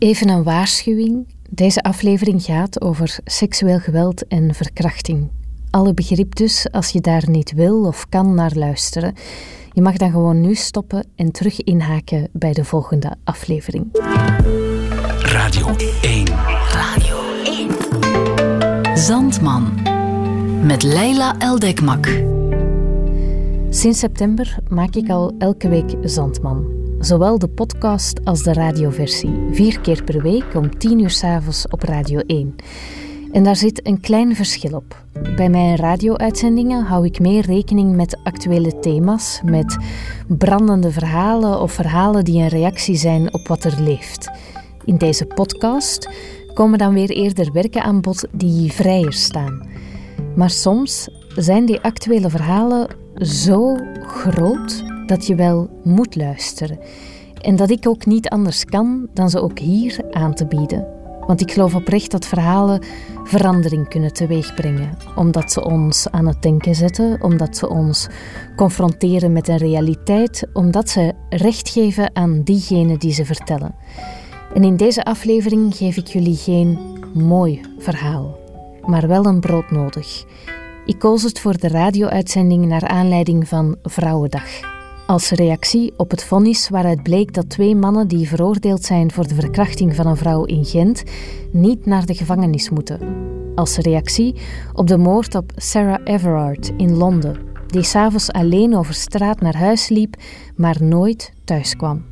Even een waarschuwing. Deze aflevering gaat over seksueel geweld en verkrachting. Alle begrip dus als je daar niet wil of kan naar luisteren. Je mag dan gewoon nu stoppen en terug inhaken bij de volgende aflevering. Radio 1. Radio 1. Zandman. Met Leila Eldekmak. Sinds september maak ik al elke week Zandman. Zowel de podcast als de radioversie. Vier keer per week om tien uur s'avonds op Radio 1. En daar zit een klein verschil op. Bij mijn radio-uitzendingen hou ik meer rekening met actuele thema's, met brandende verhalen of verhalen die een reactie zijn op wat er leeft. In deze podcast komen dan weer eerder werken aan bod die vrijer staan. Maar soms zijn die actuele verhalen zo groot dat je wel moet luisteren. En dat ik ook niet anders kan dan ze ook hier aan te bieden. Want ik geloof oprecht dat verhalen verandering kunnen teweegbrengen. Omdat ze ons aan het denken zetten, omdat ze ons confronteren met een realiteit, omdat ze recht geven aan diegene die ze vertellen. En in deze aflevering geef ik jullie geen mooi verhaal, maar wel een broodnodig. Ik koos het voor de radio-uitzending naar aanleiding van Vrouwendag. Als reactie op het vonnis waaruit bleek dat twee mannen die veroordeeld zijn voor de verkrachting van een vrouw in Gent niet naar de gevangenis moeten. Als reactie op de moord op Sarah Everard in Londen, die s'avonds alleen over straat naar huis liep, maar nooit thuis kwam.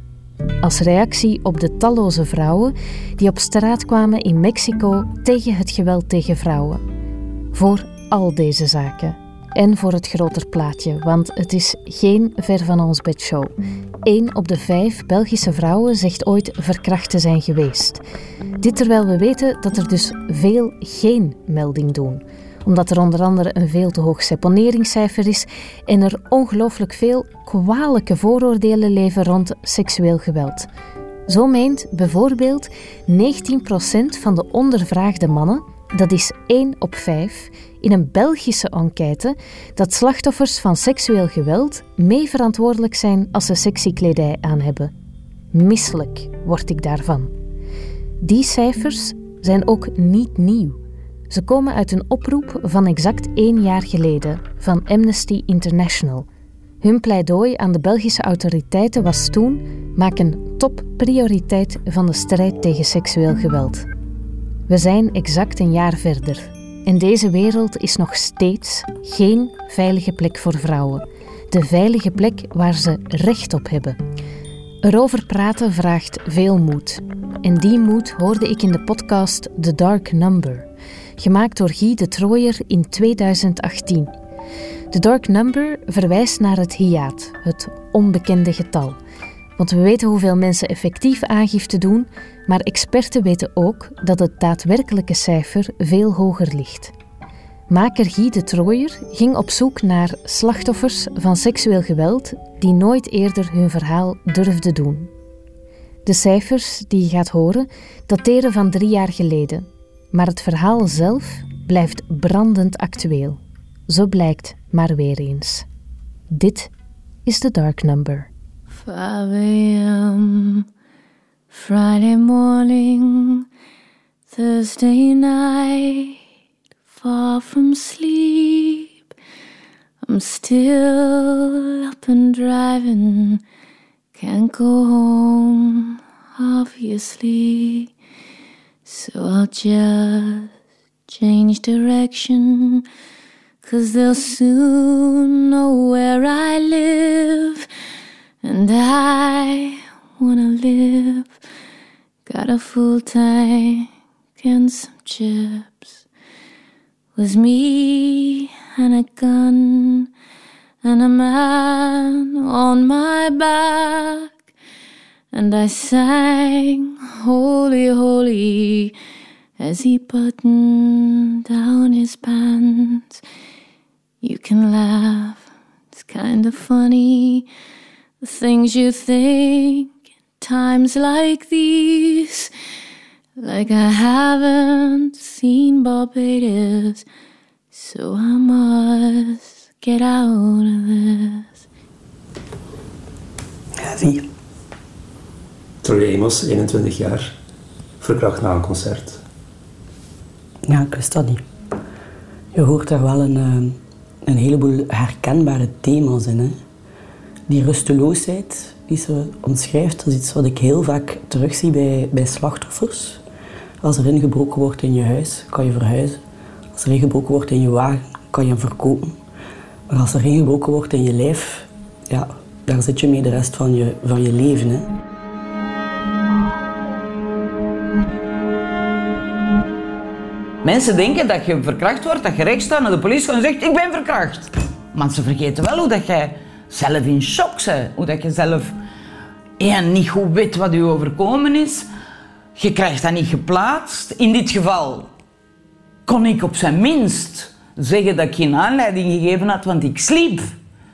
Als reactie op de talloze vrouwen die op straat kwamen in Mexico tegen het geweld tegen vrouwen. Voor al deze zaken. En voor het groter plaatje, want het is geen ver van ons bedshow. Eén op de vijf Belgische vrouwen zegt ooit verkracht te zijn geweest. Dit terwijl we weten dat er dus veel geen melding doen omdat er onder andere een veel te hoog seponeringscijfer is en er ongelooflijk veel kwalijke vooroordelen leven rond seksueel geweld. Zo meent bijvoorbeeld 19% van de ondervraagde mannen, dat is 1 op 5, in een Belgische enquête dat slachtoffers van seksueel geweld mee verantwoordelijk zijn als ze sexy kledij aan hebben. Misselijk word ik daarvan. Die cijfers zijn ook niet nieuw. Ze komen uit een oproep van exact één jaar geleden van Amnesty International. Hun pleidooi aan de Belgische autoriteiten was toen: maak een topprioriteit van de strijd tegen seksueel geweld. We zijn exact een jaar verder en deze wereld is nog steeds geen veilige plek voor vrouwen. De veilige plek waar ze recht op hebben. Erover praten vraagt veel moed. En die moed hoorde ik in de podcast The Dark Number, gemaakt door Guy de Trooier in 2018. The Dark Number verwijst naar het hiaat, het onbekende getal. Want we weten hoeveel mensen effectief aangifte doen, maar experten weten ook dat het daadwerkelijke cijfer veel hoger ligt. Maker Guy de Trooier ging op zoek naar slachtoffers van seksueel geweld die nooit eerder hun verhaal durfden doen. De cijfers die je gaat horen dateren van drie jaar geleden, maar het verhaal zelf blijft brandend actueel. Zo blijkt maar weer eens. Dit is The Dark Number. 5 a.m. Friday morning, Thursday night, far from sleep. I'm still up and driving, can't go home, obviously. So I'll just change direction, cause they'll soon know where I live. And I wanna live. Got a full tank and some chips. Was me and a gun and a man on my back. And I sang Holy, Holy as he buttoned down his pants. You can laugh, it's kind of funny the things you think in times like these. Like I haven't seen Barbados, so I must get out of this. Ja, zie. Troy Amos, 21 jaar. verkracht na een concert? Ja, ik wist dat niet. Je hoort daar wel een, een heleboel herkenbare thema's in. Hè. Die rusteloosheid die ze omschrijft, dat is iets wat ik heel vaak terugzie bij, bij slachtoffers. Als er ingebroken wordt in je huis, kan je verhuizen. Als er ingebroken wordt in je wagen, kan je hem verkopen. Maar als er ingebroken wordt in je lijf, ja, daar zit je mee de rest van je, van je leven. Hè. Mensen denken dat je verkracht wordt, dat je recht staat naar de politie en zegt ik ben verkracht. Maar ze vergeten wel hoe dat jij zelf in shock bent. Hoe dat je zelf niet goed weet wat je overkomen is. Je krijgt dat niet geplaatst. In dit geval kon ik op zijn minst zeggen dat ik geen aanleiding gegeven had, want ik sliep.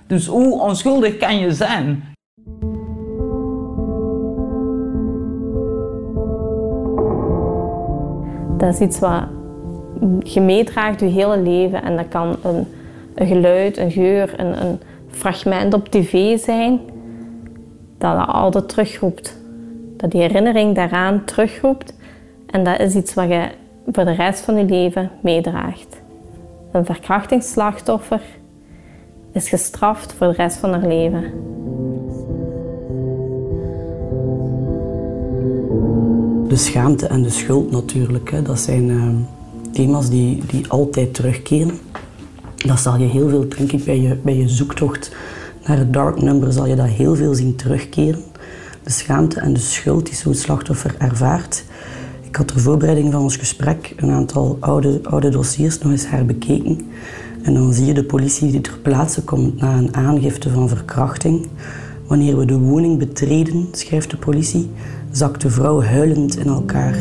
Dus hoe onschuldig kan je zijn? Dat is iets wat je meedraagt je hele leven. En dat kan een, een geluid, een geur, een, een, fragment op tv zijn. Dat dat altijd terugroept. Dat die herinnering daaraan terugroept. En dat is iets wat je voor de rest van je leven meedraagt. Een verkrachtingsslachtoffer is gestraft voor de rest van haar leven. De schaamte en de schuld natuurlijk, hè. dat zijn uh, thema's die, die altijd terugkeren. Dat zal je heel veel, denk ik, bij je, bij je zoektocht naar het dark number, zal je dat heel veel zien terugkeren. De schaamte en de schuld die zo'n slachtoffer ervaart. Ik had ter voorbereiding van ons gesprek een aantal oude, oude dossiers nog eens herbekeken. En dan zie je de politie die ter plaatse komt na een aangifte van verkrachting. Wanneer we de woning betreden, schrijft de politie, zakt de vrouw huilend in elkaar.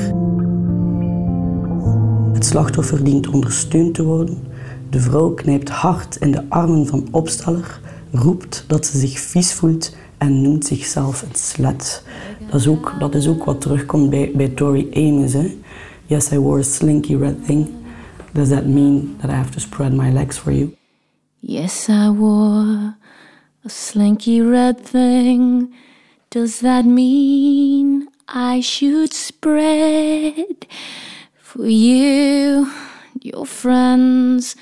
Het slachtoffer dient ondersteund te worden. De vrouw knijpt hard in de armen van opsteller, roept dat ze zich vies voelt en noemt zichzelf een slet. Dat is ook, wat terugkomt bij, bij Tori Amos. Hè. Yes, I wore a slinky red thing. Does that mean that I have to spread my legs for you? Yes, I wore a slinky red thing. Does that mean I should spread for you, your friends,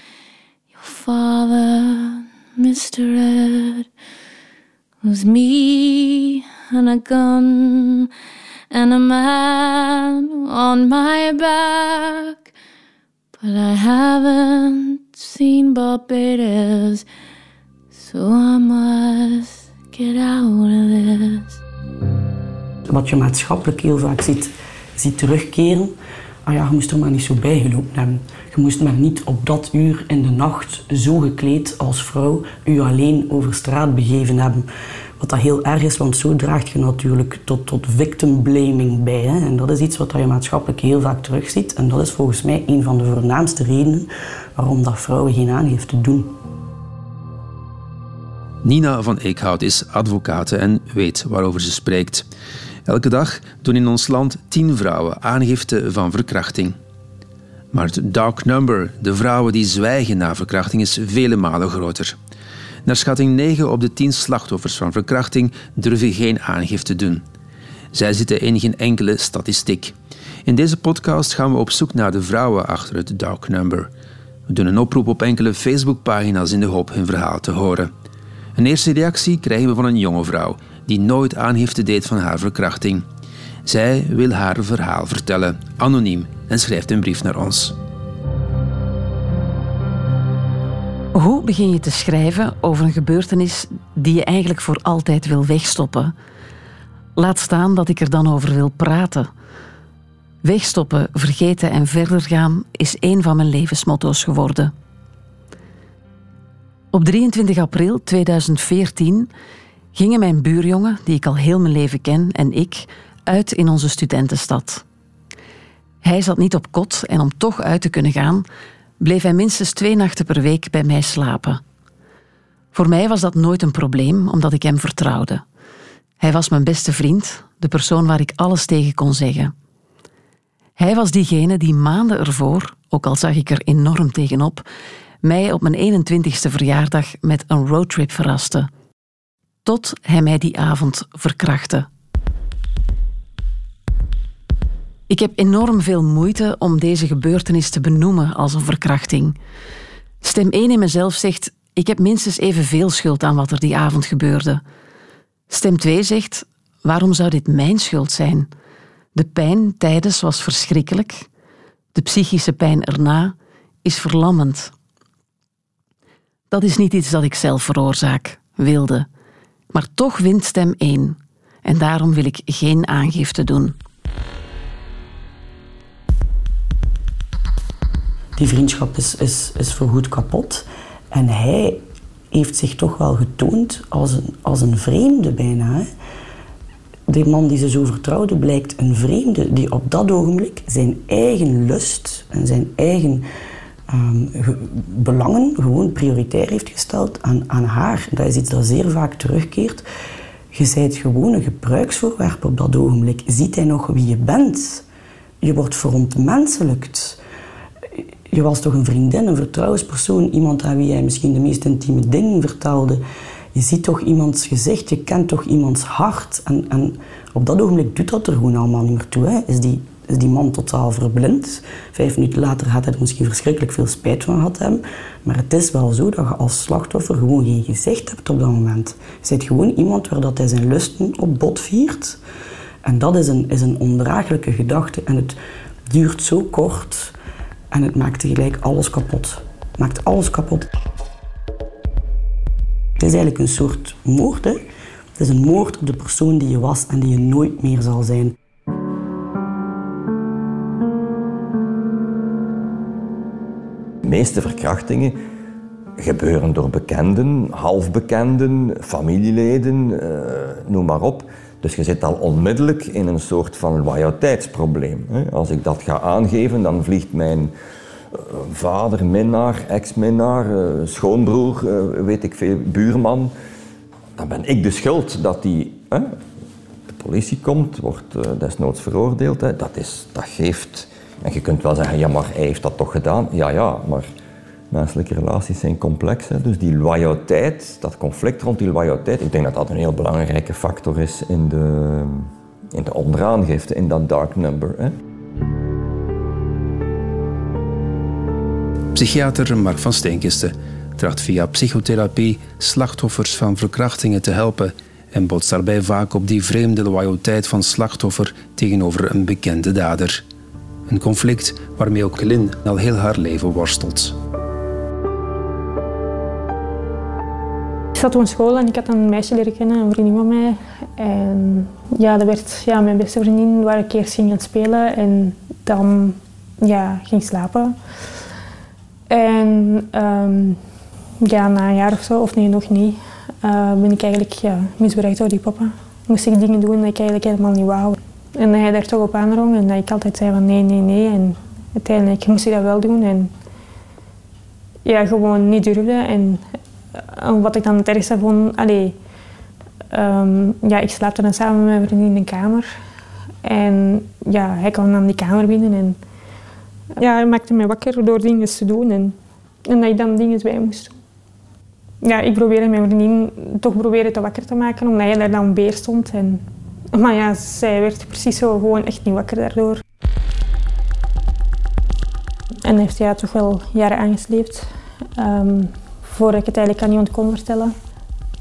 father, Mr. Ed? was me and a gun and a man on my back. But I haven't seen Barbados, so I must get out of this. Wat je maatschappelijk heel vaak ziet, ziet terugkeren. Ah ja, je moest er maar niet zo bijgelopen hebben. Je moest maar niet op dat uur in de nacht zo gekleed als vrouw u alleen over straat begeven hebben. Wat dat heel erg is, want zo draagt je natuurlijk tot, tot victim blaming bij. Hè? En dat is iets wat je maatschappelijk heel vaak terugziet. En dat is volgens mij een van de voornaamste redenen waarom dat vrouwen geen aangifte doen. Nina van Eekhout is advocaat en weet waarover ze spreekt. Elke dag doen in ons land tien vrouwen aangifte van verkrachting. Maar het dark number, de vrouwen die zwijgen na verkrachting, is vele malen groter. Naar schatting 9 op de 10 slachtoffers van verkrachting durven geen aangifte doen. Zij zitten in geen enkele statistiek. In deze podcast gaan we op zoek naar de vrouwen achter het dark number. We doen een oproep op enkele Facebookpagina's in de hoop hun verhaal te horen. Een eerste reactie krijgen we van een jonge vrouw die nooit aangifte deed van haar verkrachting. Zij wil haar verhaal vertellen, anoniem, en schrijft een brief naar ons. Hoe begin je te schrijven over een gebeurtenis die je eigenlijk voor altijd wil wegstoppen? Laat staan dat ik er dan over wil praten. Wegstoppen, vergeten en verder gaan is een van mijn levensmotto's geworden. Op 23 april 2014 gingen mijn buurjongen, die ik al heel mijn leven ken, en ik uit in onze studentenstad. Hij zat niet op kot en om toch uit te kunnen gaan, bleef hij minstens twee nachten per week bij mij slapen. Voor mij was dat nooit een probleem, omdat ik hem vertrouwde. Hij was mijn beste vriend, de persoon waar ik alles tegen kon zeggen. Hij was diegene die maanden ervoor, ook al zag ik er enorm tegenop, mij op mijn 21ste verjaardag met een roadtrip verraste. Tot hij mij die avond verkrachtte. Ik heb enorm veel moeite om deze gebeurtenis te benoemen als een verkrachting. Stem 1 in mezelf zegt: Ik heb minstens evenveel schuld aan wat er die avond gebeurde. Stem 2 zegt: Waarom zou dit mijn schuld zijn? De pijn tijdens was verschrikkelijk. De psychische pijn erna is verlammend. Dat is niet iets dat ik zelf veroorzaak, wilde. Maar toch wint stem 1. En daarom wil ik geen aangifte doen. Die vriendschap is, is, is voorgoed kapot. En hij heeft zich toch wel getoond als een, als een vreemde bijna. De man die ze zo vertrouwde blijkt een vreemde die op dat ogenblik zijn eigen lust en zijn eigen um, belangen gewoon prioritair heeft gesteld aan, aan haar. Dat is iets dat zeer vaak terugkeert. Je bent gewoon een gebruiksvoorwerp op dat ogenblik. Ziet hij nog wie je bent? Je wordt verontmenselijkt. Je was toch een vriendin, een vertrouwenspersoon, iemand aan wie jij misschien de meest intieme dingen vertelde. Je ziet toch iemands gezicht, je kent toch iemands hart. En, en op dat ogenblik doet dat er gewoon allemaal niet meer toe. Hè. Is die is die man totaal verblind. Vijf minuten later had hij er misschien verschrikkelijk veel spijt van gehad hebben. Maar het is wel zo dat je als slachtoffer gewoon geen gezicht hebt op dat moment. Je bent gewoon iemand waar dat hij zijn lusten op bot viert. En dat is een, is een ondraaglijke gedachte. En het duurt zo kort en het maakt tegelijk alles kapot. Het maakt alles kapot. Het is eigenlijk een soort moord. Hè? Het is een moord op de persoon die je was en die je nooit meer zal zijn. Meeste verkrachtingen gebeuren door bekenden, halfbekenden, familieleden, uh, noem maar op. Dus je zit al onmiddellijk in een soort van loyaliteitsprobleem. Als ik dat ga aangeven, dan vliegt mijn uh, vader, minnaar, ex-minnaar, uh, schoonbroer, weet ik veel, buurman. Dan ben ik de schuld dat die... de politie komt, wordt desnoods veroordeeld. Dat, is, dat geeft en je kunt wel zeggen, ja, maar hij heeft dat toch gedaan. Ja, ja, maar menselijke relaties zijn complex. Hè. Dus die loyaliteit, dat conflict rond die loyaliteit, ik denk dat dat een heel belangrijke factor is in de, in de onderaangifte, in dat dark number. Hè. Psychiater Mark van Steenkisten tracht via psychotherapie slachtoffers van verkrachtingen te helpen en botst daarbij vaak op die vreemde loyaliteit van slachtoffer tegenover een bekende dader. Een conflict waarmee ook Lynn al heel haar leven worstelt. Ik zat op school en ik had een meisje leren kennen, een vriendin van mij. En ja, dat werd ja, mijn beste vriendin waar ik eerst ging gaan spelen en dan ja, ging slapen. En um, ja, na een jaar of zo, of nee, nog niet, uh, ben ik eigenlijk ja, misbruikt door die papa. Moest ik dingen doen die ik eigenlijk helemaal niet wou. En hij daar toch op aandrong en dat ik altijd zei van nee, nee, nee. En uiteindelijk moest ik dat wel doen en ja, gewoon niet durfde. En, wat ik dan het ergste vond, allee, um, ja, ik slaapte dan samen met mijn vriendin in de kamer. En ja, hij kwam dan die kamer binnen en ja, hij maakte mij wakker door dingen te doen en, en dat ik dan dingen bij moest doen. Ja, ik probeerde mijn vriendin toch proberen te wakker te maken, omdat hij daar dan beer stond. En maar ja, zij werd precies zo gewoon echt niet wakker daardoor. En heeft ja, toch wel jaren aangesleept. Um, voordat ik het eigenlijk aan iemand kon vertellen.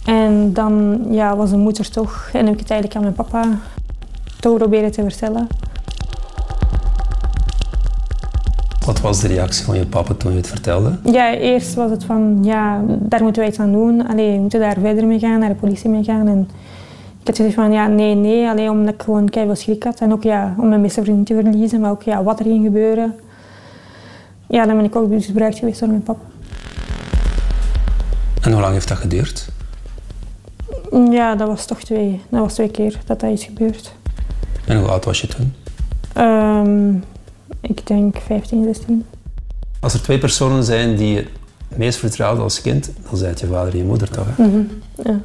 En dan ja, was de moeder toch, en heb ik het eigenlijk aan mijn papa toch proberen te vertellen. Wat was de reactie van je papa toen je het vertelde? Ja, eerst was het van, ja, daar moeten wij iets aan doen. Allee, we moeten daar verder mee gaan, naar de politie mee gaan. En had gezegd van ja, nee, nee, alleen omdat ik gewoon keihard schrik had. En ook ja, om mijn beste vriend te verliezen, maar ook ja, wat er ging gebeuren. Ja, dan ben ik ook misbruikt geweest door mijn papa. En hoe lang heeft dat geduurd? Ja, dat was toch twee. Dat was twee keer dat dat is gebeurd. En hoe oud was je toen? Um, ik denk 15, 16. Als er twee personen zijn die je het meest vertrouwde als kind, dan zijn het je vader en je moeder toch? Hè? Mm -hmm. Ja.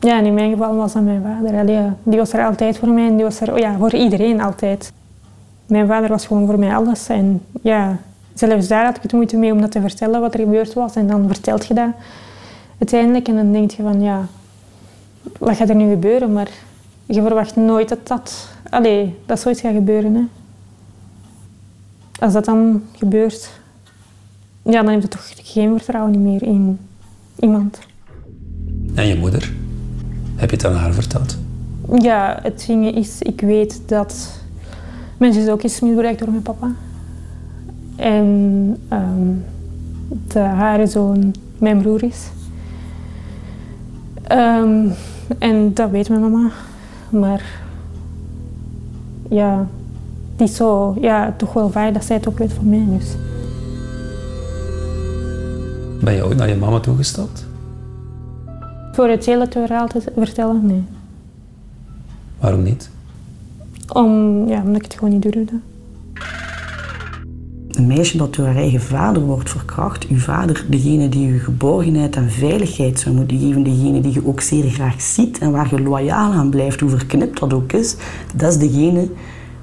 Ja, in mijn geval was dat mijn vader. Allee, die was er altijd voor mij en die was er oh ja, voor iedereen altijd. Mijn vader was gewoon voor mij alles. En ja, zelfs daar had ik het moeite mee om dat te vertellen wat er gebeurd was. En dan vertelt je dat uiteindelijk en dan denk je van ja, wat gaat er nu gebeuren? Maar je verwacht nooit dat dat allee, dat zoiets gaat gebeuren. Hè. Als dat dan gebeurt, ja, dan heb je toch geen vertrouwen meer in iemand. En je moeder? Heb je het aan haar verteld? Ja, het ding is, ik weet dat mijn zus ook is misbruikt door mijn papa. En um, de haar zoon mijn broer is. Um, en dat weet mijn mama. Maar ja, die is zo, ja, toch wel fijn dat zij het ook weet van mij. Dus. Ben je ooit naar je mama toegestapt? Voor het hele verhaal te vertellen, nee. Waarom niet? Om, ja, omdat ik het gewoon niet durfde. Een meisje dat door haar eigen vader wordt verkracht, uw vader, degene die je geborgenheid en veiligheid zou moeten geven, degene die je ook zeer graag ziet en waar je loyaal aan blijft, hoe verknipt dat ook is, dat is degene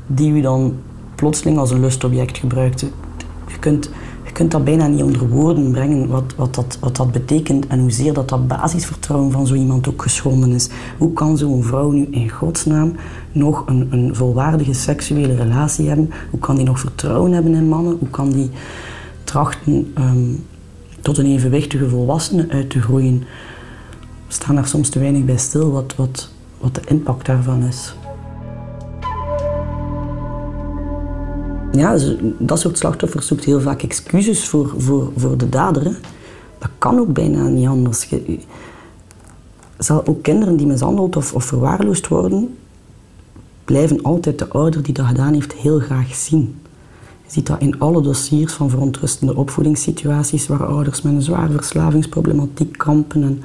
die u dan plotseling als een lustobject gebruikt. Je kunt kunt dat bijna niet onder woorden brengen, wat, wat, dat, wat dat betekent en hoezeer dat, dat basisvertrouwen van zo iemand ook geschonden is. Hoe kan zo'n vrouw nu in godsnaam nog een, een volwaardige seksuele relatie hebben? Hoe kan die nog vertrouwen hebben in mannen? Hoe kan die trachten ehm, tot een evenwichtige volwassene uit te groeien? We staan daar soms te weinig bij stil wat, wat, wat de impact daarvan is. Ja, dat soort slachtoffers zoekt heel vaak excuses voor, voor, voor de dader. Dat kan ook bijna niet anders. Zal ook kinderen die mishandeld of, of verwaarloosd worden, blijven altijd de ouder die dat gedaan heeft heel graag zien. Je ziet dat in alle dossiers van verontrustende opvoedingssituaties waar ouders met een zware verslavingsproblematiek kampen. En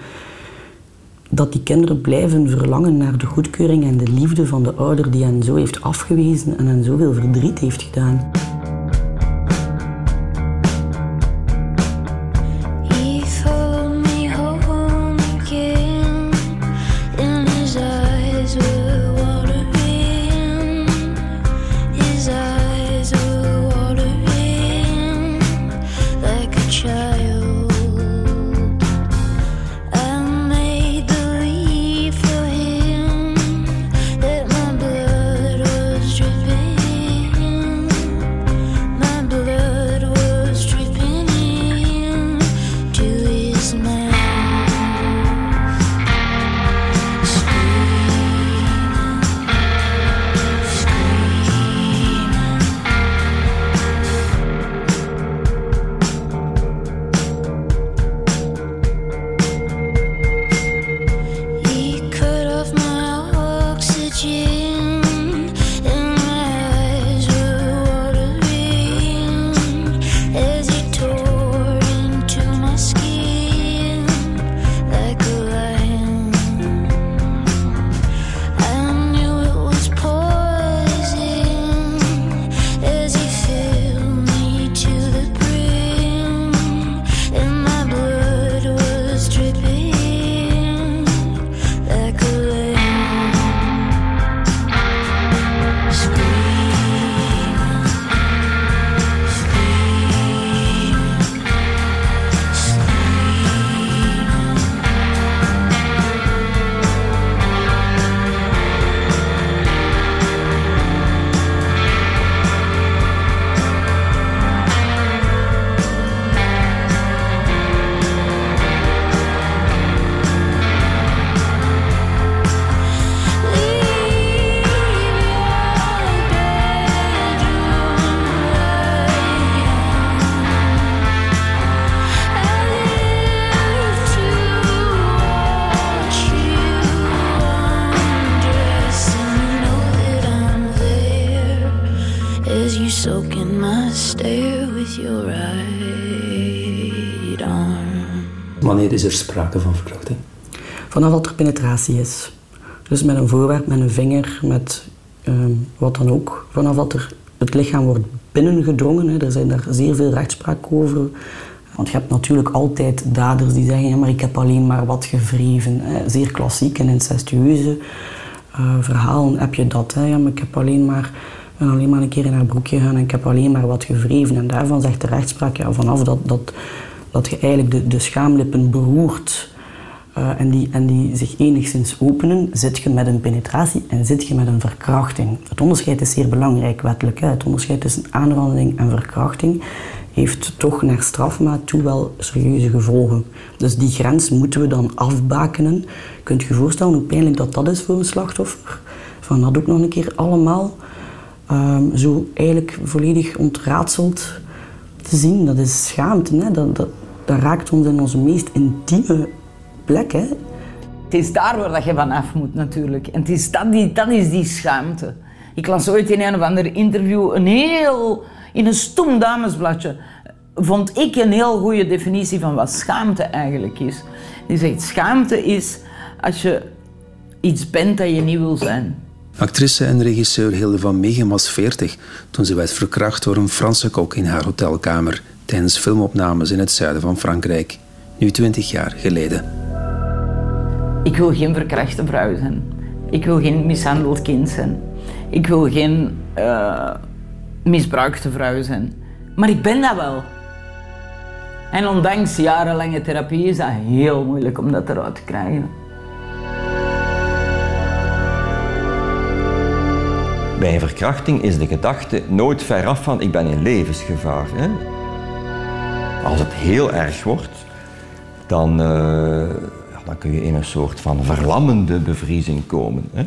dat die kinderen blijven verlangen naar de goedkeuring en de liefde van de ouder die hen zo heeft afgewezen en hen zoveel verdriet heeft gedaan. Is er sprake van verkrachting? Vanaf dat er penetratie is. Dus met een voorwerp, met een vinger, met ehm, wat dan ook. Vanaf dat er het lichaam wordt binnengedrongen. Hè. Er zijn daar zeer veel rechtspraak over. Want je hebt natuurlijk altijd daders die zeggen, ja, maar ik heb alleen maar wat gevreven. Hè. Zeer klassiek en incestueuze uh, verhalen heb je dat. Hè. Ja, maar ik heb alleen maar, ben alleen maar een keer in haar broekje gegaan en ik heb alleen maar wat gevreven. En daarvan zegt de rechtspraak, ja, vanaf dat, dat dat je eigenlijk de, de schaamlippen beroert eh, en, die, en die zich enigszins openen, zit je met een penetratie en zit je met een verkrachting. Het onderscheid is zeer belangrijk wettelijk. Hè. Het onderscheid tussen aanranding en verkrachting heeft toch naar strafmaat toe wel serieuze gevolgen. Dus die grens moeten we dan afbakenen. Kunt je je voorstellen hoe pijnlijk dat, dat is voor een slachtoffer? Van dat ook nog een keer allemaal ehm, zo eigenlijk volledig ontraadseld te zien. Dat is schaamte. Hè? Dat, dat, dat raakt ons in onze meest intieme plek. Hè? Het is daar waar dat je vanaf moet natuurlijk. En het is dat, die, dat is die schaamte. Ik las ooit in een of ander interview een heel... In een stom damesbladje vond ik een heel goede definitie van wat schaamte eigenlijk is. Die zegt, schaamte is als je iets bent dat je niet wil zijn. Actrice en regisseur Hilde van Meegen was 40 toen ze werd verkracht door een Franse kok in haar hotelkamer tijdens filmopnames in het zuiden van Frankrijk, nu 20 jaar geleden. Ik wil geen verkrachte vrouw zijn. Ik wil geen mishandeld kind zijn. Ik wil geen uh, misbruikte vrouw zijn. Maar ik ben dat wel. En ondanks jarenlange therapie is dat heel moeilijk om dat eruit te krijgen. Bij een verkrachting is de gedachte nooit veraf van ik ben in levensgevaar. Hè? Als het heel erg wordt, dan, uh, dan kun je in een soort van verlammende bevriezing komen. Hè?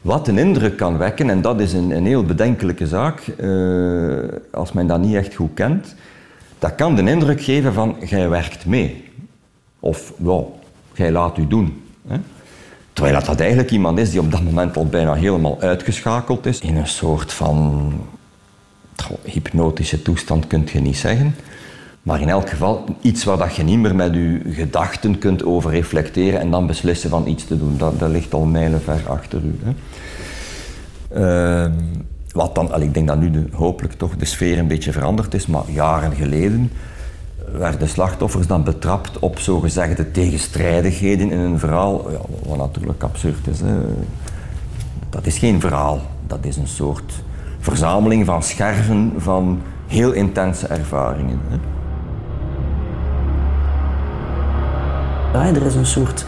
Wat een indruk kan wekken, en dat is een, een heel bedenkelijke zaak, uh, als men dat niet echt goed kent, dat kan de indruk geven van jij werkt mee. Of wow, jij laat u doen. Hè? Terwijl dat, dat eigenlijk iemand is die op dat moment al bijna helemaal uitgeschakeld is. In een soort van hypnotische toestand kun je niet zeggen. Maar in elk geval iets waar dat je niet meer met je gedachten kunt over reflecteren en dan beslissen van iets te doen. Dat, dat ligt al mijlenver achter u. Hè. Uh, wat dan, ik denk dat nu hopelijk toch de sfeer een beetje veranderd is, maar jaren geleden werden slachtoffers dan betrapt op zogezegde tegenstrijdigheden in een verhaal, wat natuurlijk absurd is. Dat is geen verhaal, dat is een soort verzameling van scherven van heel intense ervaringen. Hè. Er is een soort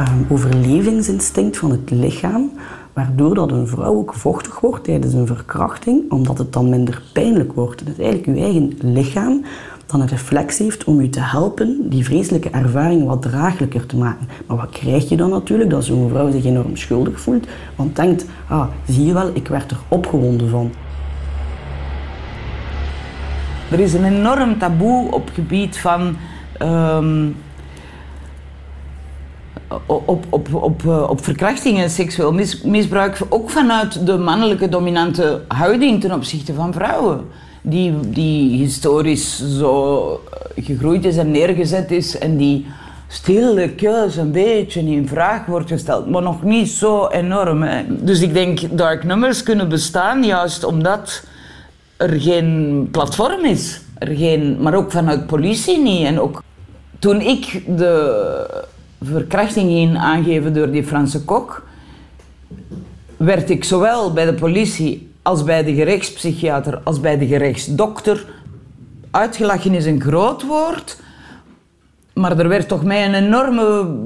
um, overlevingsinstinct van het lichaam, waardoor dat een vrouw ook vochtig wordt tijdens een verkrachting, omdat het dan minder pijnlijk wordt. Het is eigenlijk je eigen lichaam dan een reflex heeft om je te helpen die vreselijke ervaring wat draaglijker te maken. Maar wat krijg je dan natuurlijk? Dat zo'n vrouw zich enorm schuldig voelt, want denkt, ah, zie je wel, ik werd er opgewonden van. Er is een enorm taboe op het gebied van um, op, op, op, eh, op verkrachting en seksueel misbruik, ook vanuit de mannelijke dominante houding ten opzichte van vrouwen. Die, die historisch zo gegroeid is en neergezet is en die stilletjes een beetje in vraag wordt gesteld, maar nog niet zo enorm. Dus ik denk dark numbers kunnen bestaan juist omdat er geen platform is. Er geen, maar ook vanuit politie niet. En ook toen ik de verkrachting ging aangeven door die Franse kok, werd ik zowel bij de politie als bij de gerechtspsychiater als bij de gerechtsdokter uitgelachen is een groot woord, maar er werd toch mij een enorme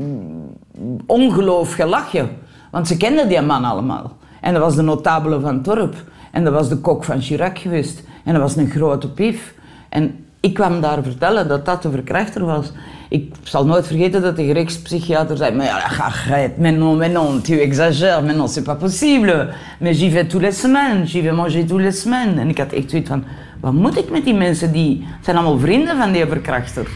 ongeloof gelachen. Want ze kenden die man allemaal. En dat was de notabele van Torp. En dat was de kok van Chirac geweest. En dat was een grote pief. En ik kwam daar vertellen dat dat de verkrachter was. Ik zal nooit vergeten dat de gerechtspsychiater zei: Maar arrête, mais non, mais non, tu exagères, mais non, c'est pas possible. Mais j'y vais tous les semaines, j'y vais manger tous les semaines. En ik had echt zoiets van: Wat moet ik met die mensen? Die zijn allemaal vrienden van die verkrachter.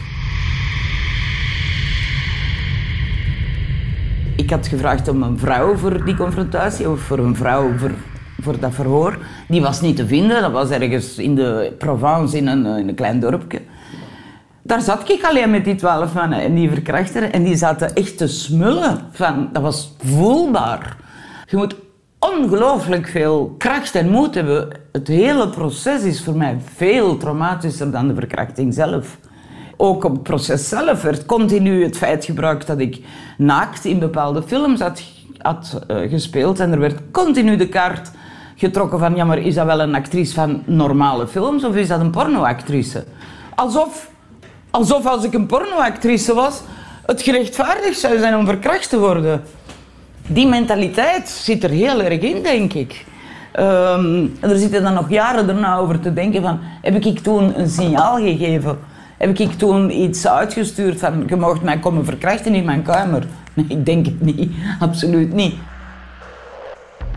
Ik had gevraagd om een vrouw voor die confrontatie, of voor een vrouw voor voor dat verhoor. Die was niet te vinden, dat was ergens in de Provence, in een, in een klein dorpje. Daar zat ik alleen met die twaalf mannen en die verkrachter. En die zaten echt te smullen. Van, dat was voelbaar. Je moet ongelooflijk veel kracht en moed hebben. Het hele proces is voor mij veel traumatischer dan de verkrachting zelf. Ook op het proces zelf werd continu het feit gebruikt dat ik naakt in bepaalde films had, had uh, gespeeld. En er werd continu de kaart getrokken van, ja, maar is dat wel een actrice van normale films of is dat een pornoactrice? Alsof, alsof als ik een pornoactrice was, het gerechtvaardigd zou zijn om verkracht te worden. Die mentaliteit zit er heel erg in, denk ik. Ehm, er zitten dan nog jaren daarna over te denken van... Heb ik toen een signaal gegeven? Heb ik toen iets uitgestuurd van... Je mag mij komen verkrachten in mijn kamer? Nee, ik denk het niet. Absoluut niet.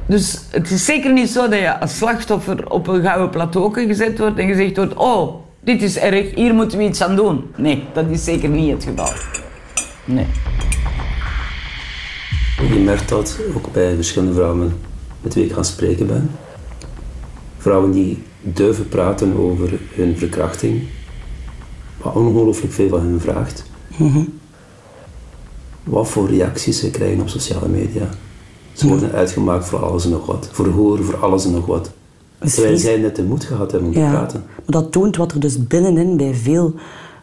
Dus het is zeker niet zo dat je als slachtoffer op een gouden plateau gezet wordt en gezegd wordt... Oh, dit is erg, hier moeten we iets aan doen. Nee, dat is zeker niet het geval. Nee. Je merkt dat ook bij verschillende vrouwen met wie ik gaan spreken ben. Vrouwen die durven praten over hun verkrachting, wat ongelooflijk veel van hen vraagt. Mhm. Wat voor reacties ze krijgen op sociale media. Ze worden uitgemaakt voor alles en nog wat. Voor horen, voor alles en nog wat. is Terwijl zij net de moed gehad hebben om te praten. maar dat toont wat er dus binnenin bij veel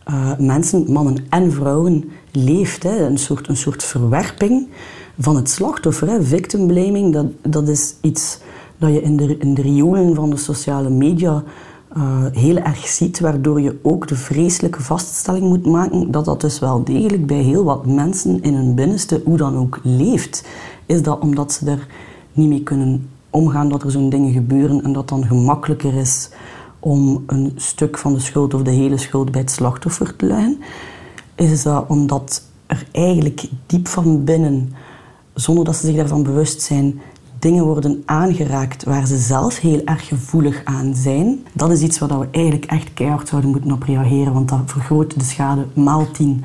eh, mensen, mannen en vrouwen, leeft. Hè. Een, soort, een soort verwerping van het slachtoffer. Hè. Victim blaming, dat, dat is iets dat je in de, in de riolen van de sociale media eh, heel erg ziet, waardoor je ook de vreselijke vaststelling moet maken dat dat dus wel degelijk bij heel wat mensen in hun binnenste, hoe dan ook, leeft. Is dat omdat ze er niet mee kunnen omgaan dat er zo'n dingen gebeuren en dat dan gemakkelijker is om een stuk van de schuld of de hele schuld bij het slachtoffer te leggen? Is dat omdat er eigenlijk diep van binnen, zonder dat ze zich daarvan bewust zijn, dingen worden aangeraakt waar ze zelf heel erg gevoelig aan zijn? Dat is iets waar we eigenlijk echt keihard zouden moeten op reageren, want dat vergroot de schade maal 10,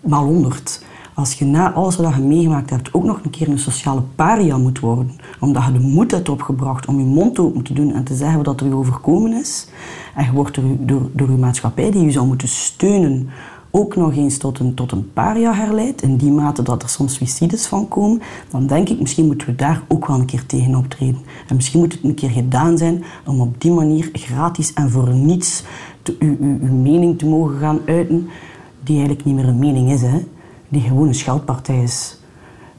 maal 100. Als je na alles wat je meegemaakt hebt ook nog een keer een sociale paria moet worden, omdat je de moed hebt opgebracht om je mond open te doen en te zeggen wat er je overkomen is, en je wordt door, door, je maatschappij die je zou moeten steunen ook nog eens tot een, tot een paria herleidt, in die mate dat er soms suicides van komen, dan denk ik, misschien moeten we daar ook wel een keer tegen optreden. En misschien moet het een keer gedaan zijn om op die manier gratis en voor niets uw, uw mening te mogen gaan uiten, die eigenlijk niet meer een mening is, hè? Die gewoon een scheldpartij is.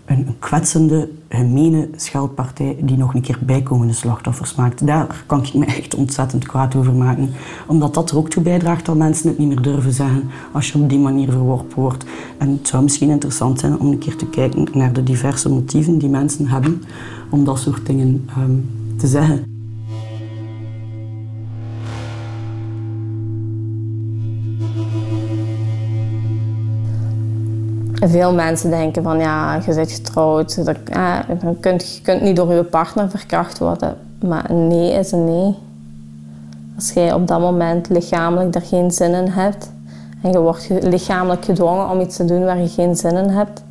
Een, kwetsende, gemene scheldpartij die nog een keer bijkomende slachtoffers maakt. Daar kan ik me echt ontzettend kwaad over maken. Omdat dat er ook toe bijdraagt dat mensen het niet meer durven zeggen als je op die manier verworpen wordt. En het zou misschien interessant zijn om een keer te kijken naar de diverse motieven die mensen hebben om dat soort dingen ehm, te zeggen. Veel mensen denken van ja, je bent getrouwd, dat, eh, je, kunt, je kunt niet door je partner verkracht worden. Maar een nee is een nee. Als jij op dat moment lichamelijk er geen zin in hebt en je wordt lichamelijk gedwongen om iets te doen waar je geen zin in hebt,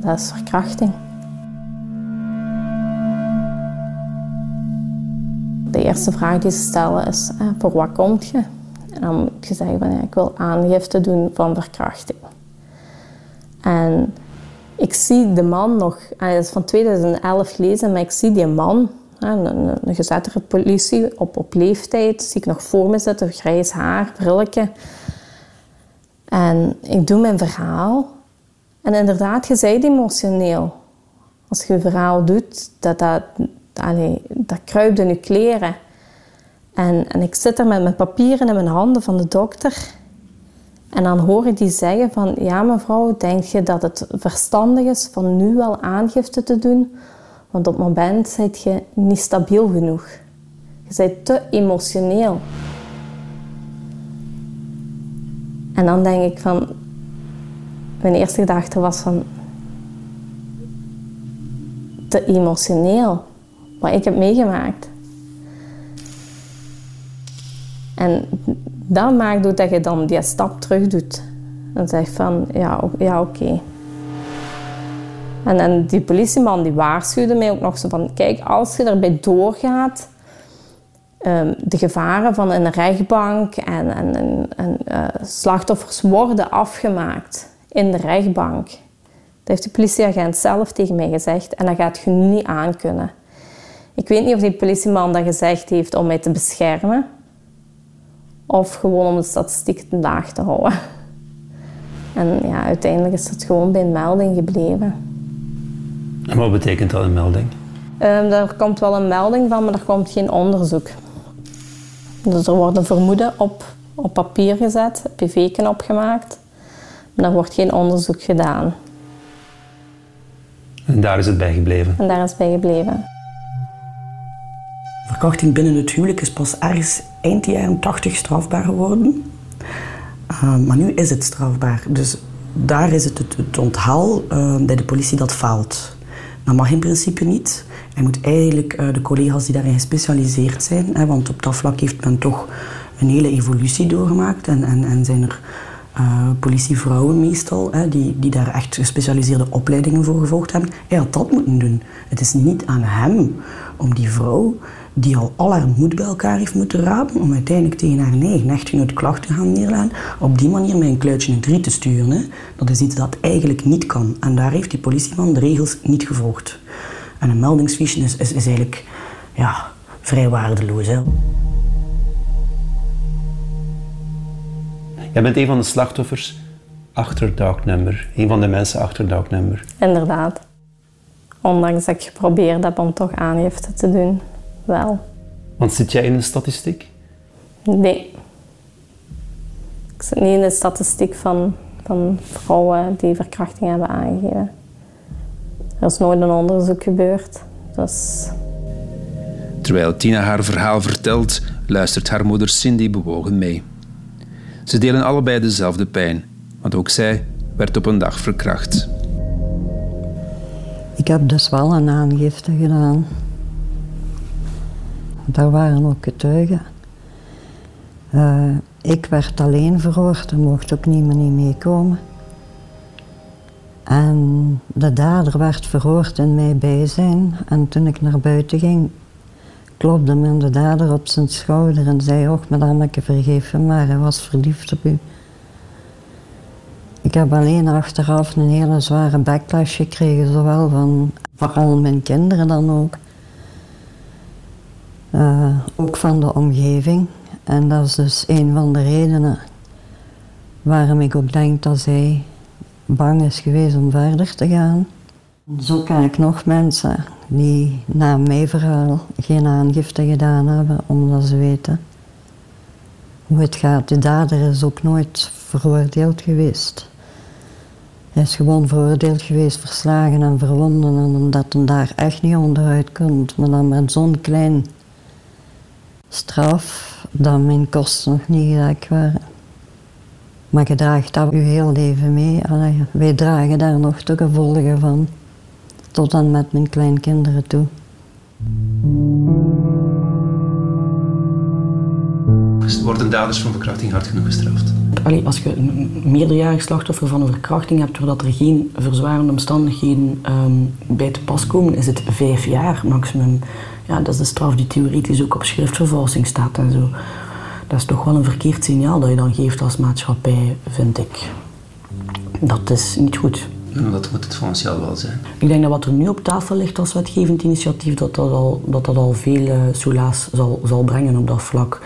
dat is verkrachting. De eerste vraag die ze stellen is, eh, voor wat komt je? En dan moet je zeggen ik wil aangifte doen van verkrachting. En ik zie de man nog, dat is van 2011 gelezen, maar ik zie die man, een, een, een gezettere politie op, op leeftijd, zie ik nog voor me zitten, grijs haar, brilletje. En ik doe mijn verhaal. En inderdaad, je bent emotioneel. Als je je verhaal doet, dat, dat, allee, dat kruipt in je kleren. En, en ik zit er met mijn papieren in mijn handen van de dokter. En dan hoor ik die zeggen van, ja mevrouw, denk je dat het verstandig is van nu wel aangifte te doen? Want op het moment zijt je niet stabiel genoeg. Je bent te emotioneel. En dan denk ik van, mijn eerste gedachte was van, te emotioneel. Wat ik heb meegemaakt. En dat maakt ook dat je dan die stap terug doet. En zegt van, ja, ja oké. En, en die politieman die waarschuwde mij ook nog zo van, kijk, als je erbij doorgaat, ehm, de gevaren van een rechtbank en, en, en, en, eh, slachtoffers worden afgemaakt in de rechtbank. Dat heeft de politieagent zelf tegen mij gezegd en dat gaat je niet aankunnen. Ik weet niet of die politieman dat gezegd heeft om mij te beschermen. Of gewoon om de statistiek laag te houden. En ja, uiteindelijk is dat gewoon bij een melding gebleven. En wat betekent dat, een melding? Ehm, er komt wel een melding van, maar er komt geen onderzoek. Dus er wordt een vermoeden op, op papier gezet, een pv-ken opgemaakt. Er wordt geen onderzoek gedaan. En daar is het bij gebleven. En daar is het bij gebleven. Verkrachting binnen het huwelijk is pas ergens eind jaren 80 strafbaar geworden. Uh, maar nu is het strafbaar. Dus daar is het het, onthaal uh, bij de politie dat faalt. Dat mag in principe niet. Hij moet eigenlijk uh, de collega's die daarin gespecialiseerd zijn, hè, want op dat vlak heeft men toch een hele evolutie doorgemaakt en, en, en zijn er politievrouwen meestal, hè, die, die daar echt gespecialiseerde opleidingen voor gevolgd hebben. Hij had dat moeten doen. Het is niet aan hem om die vrouw, die al al haar moed bij elkaar heeft moeten rapen, om uiteindelijk tegen haar eigen echtgenoot klachten te gaan neerleggen, op die manier met een kluitje in drie te sturen. Hè. Dat is iets dat eigenlijk niet kan. En daar heeft die politieman de regels niet gevolgd. En een meldingsfiche is, is, is eigenlijk ja, vrij waardeloos. Hè. Jij bent een van de slachtoffers achter Dark Number. Een van de mensen achter Dark Number. Inderdaad. Ondanks dat ik geprobeerd heb om toch aangifte te doen. Wel. Want zit jij in de statistiek? Nee. Ik zit niet in de statistiek van, van vrouwen die verkrachting hebben aangegeven. Er is nooit een onderzoek gebeurd. Dus... Terwijl Tina haar verhaal vertelt, luistert haar moeder Cindy bewogen mee. Ze delen allebei dezelfde pijn, want ook zij werd op een dag verkracht. Ik heb dus wel een aangifte gedaan. Daar waren ook getuigen. Uh, ik werd alleen verhoord, er mocht ook niemand niet meekomen. En de dader werd verhoord in mijn bijzijn. En toen ik naar buiten ging, klopte me de dader op zijn schouder en zei: Och, madameke, vergeef hem maar, hij was verliefd op u. Ik heb alleen achteraf een hele zware backlash gekregen, zowel van vooral mijn kinderen dan ook. Uh, ook van de omgeving. En dat is dus een van de redenen waarom ik ook denk dat zij bang is geweest om verder te gaan. Zo ken ik nog mensen die na mijn verhaal geen aangifte gedaan hebben, omdat ze weten hoe het gaat. De dader is ook nooit veroordeeld geweest. Hij is gewoon veroordeeld geweest, verslagen en verwonden. En omdat hij daar echt niet onderuit komt, maar dan met zo'n klein straf, dat mijn kosten nog niet gelijk waren. Maar je draagt dat je heel leven mee. Allee, wij dragen daar nog de gevolgen van. Tot en met mijn kleinkinderen toe. Worden daders van verkrachting hard genoeg gestraft? Allee, als je een meerderjarig slachtoffer van een verkrachting hebt, doordat er geen verzwarende omstandigheden um, bij te pas komen, is het vijf jaar maximum. Ja, dat is de straf die theoretisch ook op schriftvervalsing staat en zo. Dat is toch wel een verkeerd signaal dat je dan geeft als maatschappij, vind ik. Dat is niet goed. Dat moet het volgens jou wel zijn. Ik denk dat wat er nu op tafel ligt als wetgevend initiatief, dat dat al, dat dat al veel uh, soelaas zal, zal brengen op dat vlak.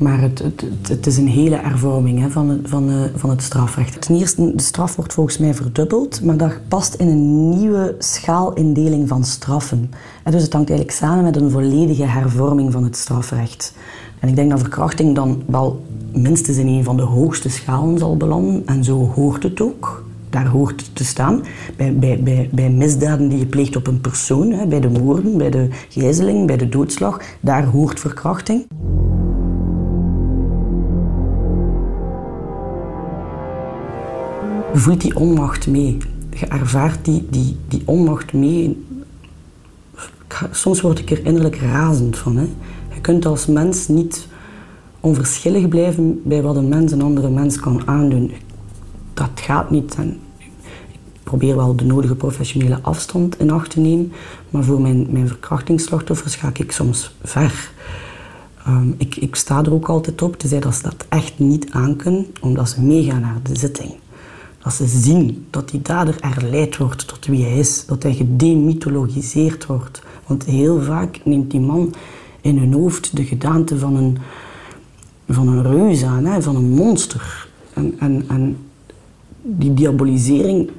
Maar het, het, het, is een hele hervorming hè, van, het, van, uh, van het strafrecht. Ten eerste, de straf wordt volgens mij verdubbeld, maar dat past in een nieuwe schaalindeling van straffen. En dus het hangt eigenlijk samen met een volledige hervorming van het strafrecht. En ik denk dat verkrachting dan wel minstens in een van de hoogste schalen zal belanden. En zo hoort het ook. Daar hoort het te staan. Bij, bij, bij, bij misdaden die je pleegt op een persoon, hè, bij de moorden, bij de gijzeling, bij de doodslag, daar hoort verkrachting. Voelt die onmacht mee. Je ervaart die, die, die onmacht mee. Soms word ik er innerlijk razend van. Hè. Je kunt als mens niet onverschillig blijven bij wat een mens een andere mens kan aandoen. Dat gaat niet. En ik probeer wel de nodige professionele afstand in acht te nemen, maar voor mijn, mijn verkrachtingsslachtoffers ga ik soms ver. Um, ik, ik sta er ook altijd op te zeggen dat ze dat echt niet aankunnen, omdat ze meegaan naar de zitting. Dat ze zien dat die dader erleid wordt tot wie hij is, dat hij gedemythologiseerd wordt. Want heel vaak neemt die man in hun hoofd de gedaante van een, van een reus aan, hè, van een monster. En, en, en die diabolisering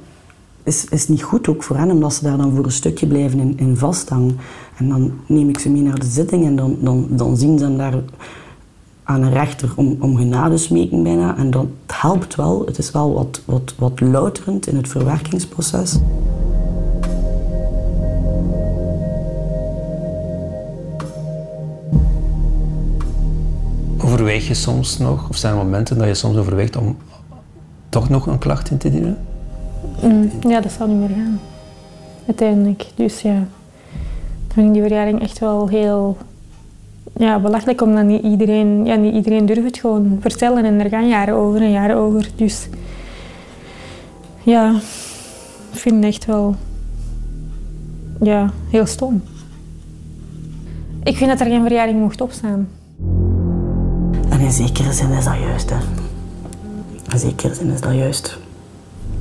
is, is niet goed ook voor hen, omdat ze daar dan voor een stukje blijven in, in vasthangen. En dan neem ik ze mee naar de zitting en dan, dan, dan zien ze hem daar aan een rechter om, om genade smeken bijna. En dat helpt wel. Het is wel wat, wat, wat louterend in het verwerkingsproces. Overweeg je soms nog, of zijn er momenten dat je soms overweegt om toch nog een klacht in te dienen? Mm, ja, dat zal niet meer gaan. Uiteindelijk. Dus ja, dan vind ik die verjaring echt wel heel ja, belachelijk, omdat niet iedereen, ja, niet iedereen durft het gewoon vertellen. En er gaan jaren over en jaren over. Dus ja, ik vind het echt wel ja, heel stom. Ik vind dat er geen verjaring mocht opstaan. En in zekere zin is dat juist. Hè. In zekere zin is dat juist.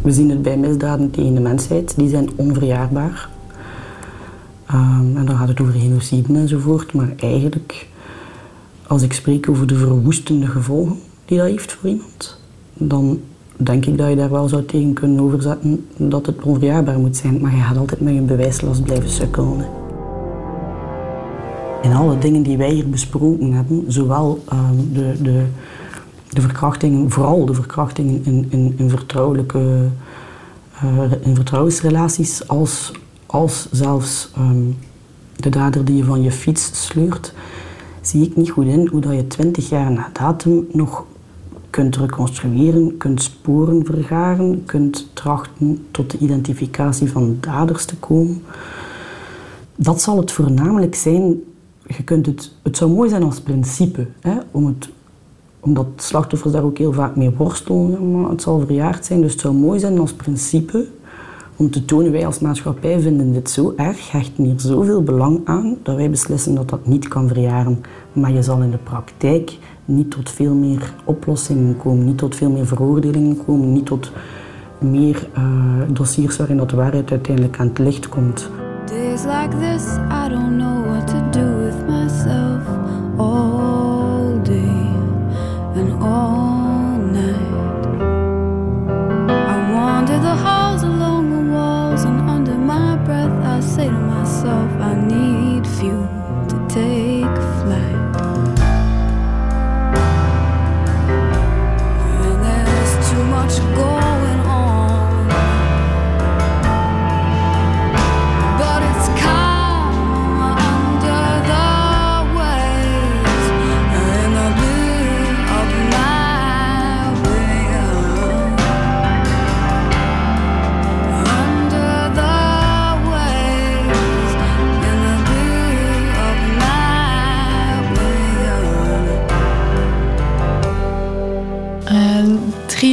We zien het bij misdaden tegen de mensheid, die zijn onverjaarbaar. Um, en dan gaat het over genocide enzovoort. Maar eigenlijk, als ik spreek over de verwoestende gevolgen die dat heeft voor iemand, dan denk ik dat je daar wel zou tegen kunnen overzetten dat het onverjaarbaar moet zijn. Maar je gaat altijd met je bewijslast blijven sukkelen. In alle dingen die wij hier besproken hebben, zowel um, de, de, de verkrachtingen, vooral de verkrachtingen in, in, in vertrouwelijke uh, in vertrouwensrelaties, als, als zelfs um, de dader die je van je fiets sleurt, zie ik niet goed in hoe dat je twintig jaar na datum nog kunt reconstrueren, kunt sporen vergaren, kunt trachten tot de identificatie van daders te komen. Dat zal het voornamelijk zijn. Je kunt het, het zou mooi zijn als principe, hè, om het, omdat slachtoffers daar ook heel vaak mee worstelen. Maar het zal verjaard zijn, dus het zou mooi zijn als principe om te tonen, wij als maatschappij vinden dit zo erg, hechten hier zoveel belang aan, dat wij beslissen dat dat niet kan verjaren. Maar je zal in de praktijk niet tot veel meer oplossingen komen, niet tot veel meer veroordelingen komen, niet tot meer uh, dossiers waarin dat waarheid uiteindelijk aan het licht komt. Days like this, I don't know what to do with myself all you.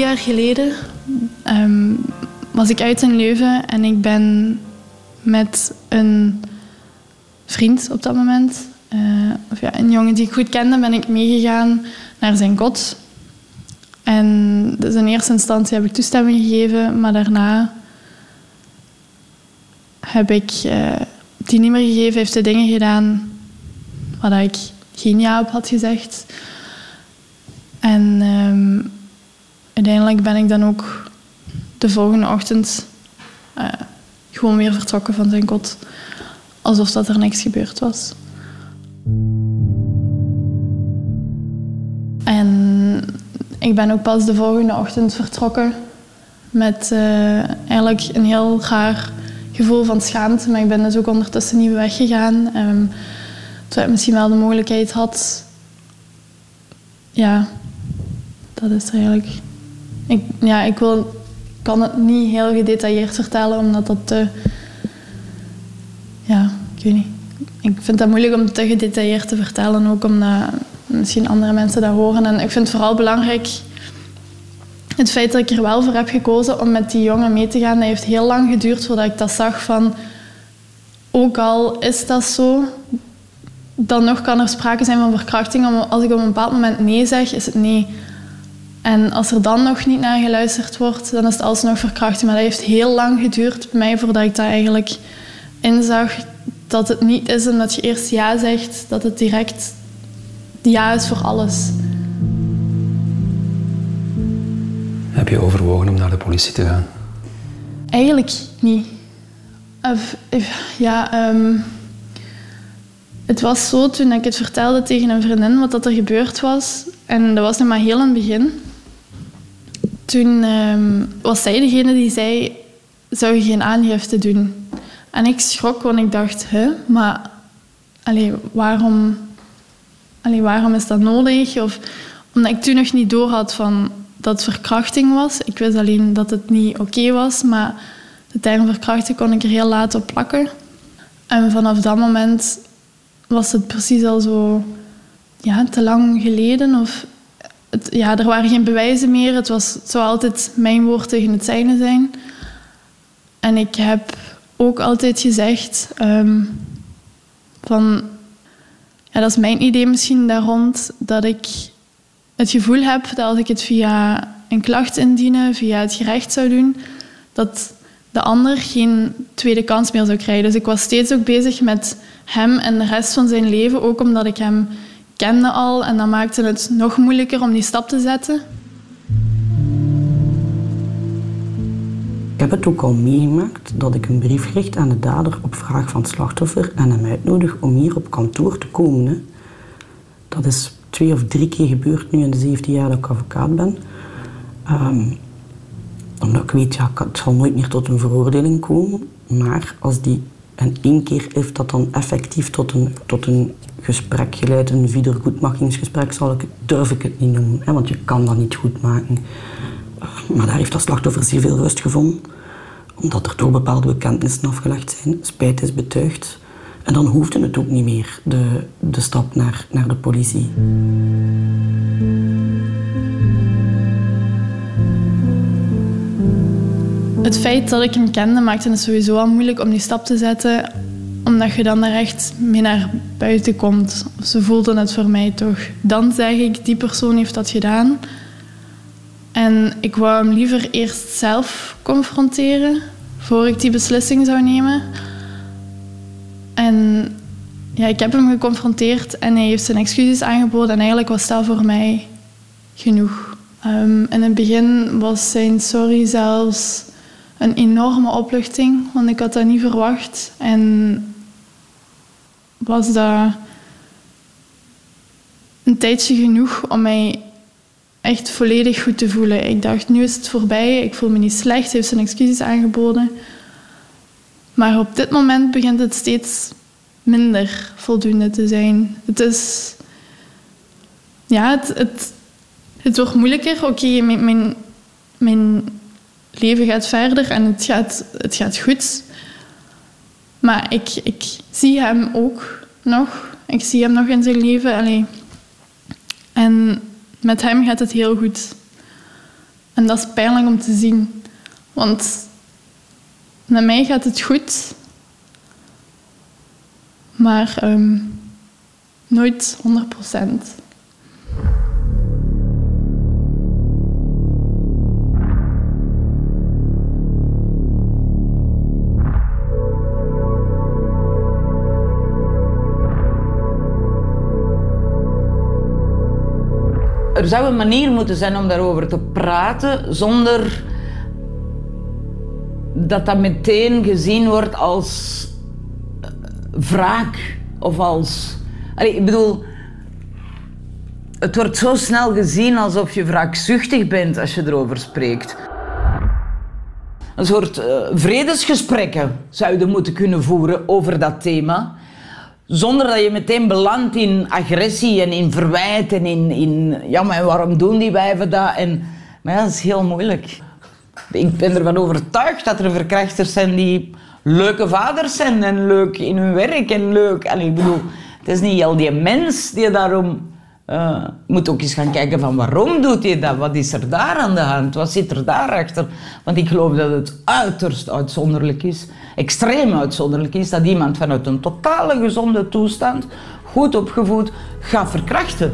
Jaar geleden ehm, was ik uit in Leuven en ik ben met een vriend op dat moment, eh, of ja, een jongen die ik goed kende, ben ik meegegaan naar zijn kot. En dus in eerste instantie heb ik toestemming gegeven, maar daarna heb ik eh, die niet meer gegeven, heeft hij dingen gedaan waar ik geen ja op had gezegd. En ehm, uiteindelijk ben ik dan ook de volgende ochtend eh, gewoon weer vertrokken van zijn kot. Alsof dat er niks gebeurd was. En ik ben ook pas de volgende ochtend vertrokken met eh, eigenlijk een heel raar gevoel van schaamte. Maar ik ben dus ook ondertussen niet weggegaan. Um, terwijl ik misschien wel de mogelijkheid had. Ja, dat is eigenlijk. Ik, ja, ik wil, kan het niet heel gedetailleerd vertellen, omdat dat te. Ja, ik weet niet. Ik vind het moeilijk om te gedetailleerd te vertellen, ook omdat misschien andere mensen dat horen. En ik vind het vooral belangrijk het feit dat ik er wel voor heb gekozen om met die jongen mee te gaan. Dat heeft heel lang geduurd voordat ik dat zag van. Ook al is dat zo, dan nog kan er sprake zijn van verkrachting. Als ik op een bepaald moment nee zeg, is het nee. En als er dan nog niet naar geluisterd wordt, dan is het alsnog verkrachting. Maar dat heeft heel lang geduurd bij mij voordat ik dat eigenlijk inzag. Dat het niet is omdat je eerst ja zegt, dat het direct ja is voor alles. Heb je overwogen om naar de politie te gaan? Eigenlijk niet. Of, of, ja, ehm, het was zo toen ik het vertelde tegen een vriendin wat dat er gebeurd was. En dat was nog maar heel in het begin. Toen ehm, was zij degene die zei, zou je geen aangifte doen? En ik schrok, want ik dacht, hè, maar allee, waarom, allee, waarom is dat nodig? Of omdat ik toen nog niet doorhad van dat verkrachting was. Ik wist alleen dat het niet oké was, maar de term verkrachting kon ik er heel laat op plakken. En vanaf dat moment was het precies al zo ja, te lang geleden. Of ja, er waren geen bewijzen meer. Het, was, het zou altijd mijn woord tegen het zijne zijn. En ik heb ook altijd gezegd ehm, van... Ja, dat is mijn idee misschien daar rond, dat ik het gevoel heb dat als ik het via een klacht indienen, via het gerecht zou doen, dat de ander geen tweede kans meer zou krijgen. Dus ik was steeds ook bezig met hem en de rest van zijn leven, ook omdat ik hem kende al en dat maakte het nog moeilijker om die stap te zetten. Ik heb het ook al meegemaakt dat ik een brief richt aan de dader op vraag van het slachtoffer en hem uitnodig om hier op kantoor te komen. Dat is twee of drie keer gebeurd nu in de 17 jaar dat ik advocaat ben. Ehm, omdat ik weet, ja, het zal nooit meer tot een veroordeling komen. Maar als die, en één keer heeft dat dan effectief tot een, tot een gesprek geleid, een wiedergoedmakingsgesprek, zal ik, durf ik het niet noemen. Hè, want je kan dat niet goed maken. Maar daar heeft dat slachtoffer zeer veel rust gevonden. Omdat er toch bepaalde bekentenissen afgelegd zijn. Spijt is betuigd. En dan hoefde het ook niet meer, de, de stap naar, naar de politie. Het feit dat ik hem kende maakte het sowieso al moeilijk om die stap te zetten, omdat je dan er echt mee naar buiten komt. Ze voelden het voor mij toch. Dan zeg ik, die persoon heeft dat gedaan. En ik wou hem liever eerst zelf confronteren, voor ik die beslissing zou nemen. En ja, ik heb hem geconfronteerd en hij heeft zijn excuses aangeboden. En eigenlijk was dat voor mij genoeg. Um, in het begin was zijn sorry zelfs een enorme opluchting, want ik had dat niet verwacht. En was dat een tijdje genoeg om mij echt volledig goed te voelen. Ik dacht, nu is het voorbij, ik voel me niet slecht, hij heeft zijn excuses aangeboden. Maar op dit moment begint het steeds minder voldoende te zijn. Het is... Ja, het, het, wordt moeilijker. Oké, mijn, mijn, mijn leven gaat verder en het gaat, het gaat goed. Maar ik, ik zie hem ook nog. Ik zie hem nog in zijn leven. Allee. En met hem gaat het heel goed. En dat is pijnlijk om te zien. Want met mij gaat het goed. Maar um, nooit 100 procent. Er zou een manier moeten zijn om daarover te praten zonder dat dat meteen gezien wordt als eh, wraak of als. Ik bedoel, het wordt zo snel gezien alsof je wraakzuchtig bent als je erover spreekt. Een soort uh, vredesgesprekken zouden moeten kunnen voeren over dat thema. Zonder dat je meteen belandt in agressie en in verwijt en in, in ja, maar waarom doen die wijven dat? En, maar ja, dat is heel moeilijk. Ik ben ervan overtuigd dat er verkrachters zijn die leuke vaders zijn en leuk in hun werk en leuk. En ik bedoel, het is niet al die mens die daarom... Uh, moet ook eens gaan kijken van waarom doet hij dat? Wat is er daar aan de hand? Wat zit er daarachter? Want ik geloof dat het uiterst uitzonderlijk is, extreem uitzonderlijk is, dat iemand vanuit een totale gezonde toestand, goed opgevoed, gaat verkrachten.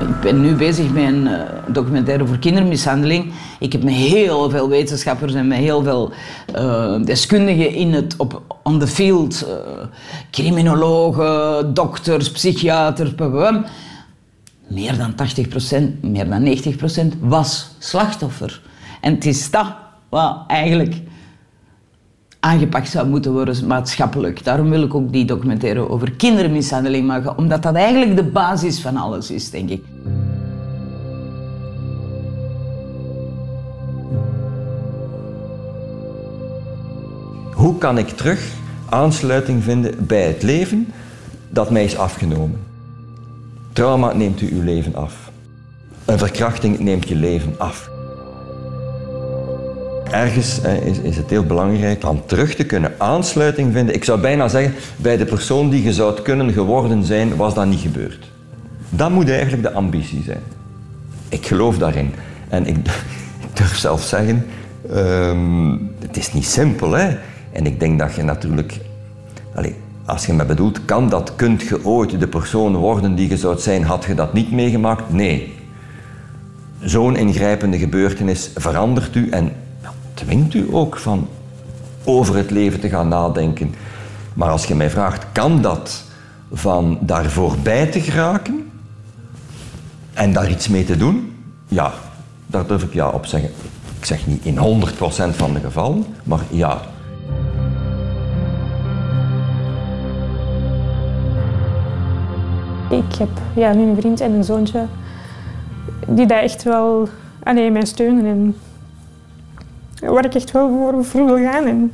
Ik ben nu bezig met een uh, documentaire over kindermishandeling. Ik heb met heel veel wetenschappers en met heel veel uh, deskundigen in het, op, on the field, uh, criminologen, dokters, psychiaters, meer dan 80%, meer dan 90% was slachtoffer. En het is dat wat eigenlijk aangepakt zou moeten worden maatschappelijk. Daarom wil ik ook die documentaire over kindermishandeling maken, omdat dat eigenlijk de basis van alles is, denk ik. Hoe kan ik terug aansluiting vinden bij het leven dat mij is afgenomen? Trauma neemt u uw leven af. Een verkrachting neemt je leven af. Ergens is, het heel belangrijk om terug te kunnen aansluiting vinden. Ik zou bijna zeggen, bij de persoon die je zou kunnen geworden zijn, was dat niet gebeurd. Dat moet eigenlijk de ambitie zijn. Ik geloof daarin. En ik, durf zelf zeggen, um, het is niet simpel. Hè? En ik denk dat je natuurlijk... Allez, als je me bedoelt, kan dat, kunt je ooit de persoon worden die je zou zijn, had je dat niet meegemaakt? Nee. Zo'n ingrijpende gebeurtenis verandert u en dwingt u ook van over het leven te gaan nadenken. Maar als je mij vraagt, kan dat van daar voorbij te geraken en daar iets mee te doen? Ja, daar durf ik ja op zeggen. Ik zeg niet in 100% van de gevallen, maar ja, Ik heb ja, nu een vriend en een zoontje die daar echt wel alleen mij steunen en waar ik echt wel voor, voor wil gaan. En,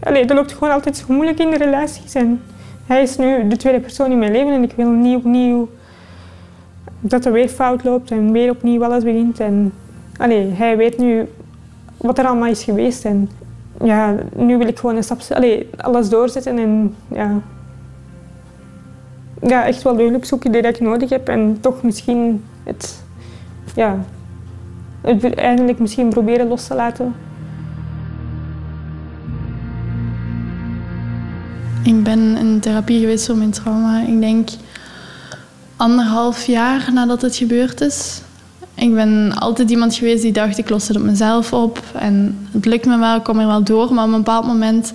allee, dat loopt gewoon altijd zo moeilijk in de relaties. En hij is nu de tweede persoon in mijn leven en ik wil niet opnieuw dat er weer fout loopt en weer opnieuw alles begint. En, allee, hij weet nu wat er allemaal is geweest. En ja, nu wil ik gewoon een stap, alles doorzetten en ja, ja, echt wel de hulp zoeken die ik nodig heb en toch misschien het, ja, het eindelijk misschien proberen los te laten. Ik ben in therapie geweest voor mijn trauma. Ik denk anderhalf jaar nadat het gebeurd is. Ik ben altijd iemand geweest die dacht, ik los het op mezelf op. En het lukt me wel, ik kom er wel door. Maar op een bepaald moment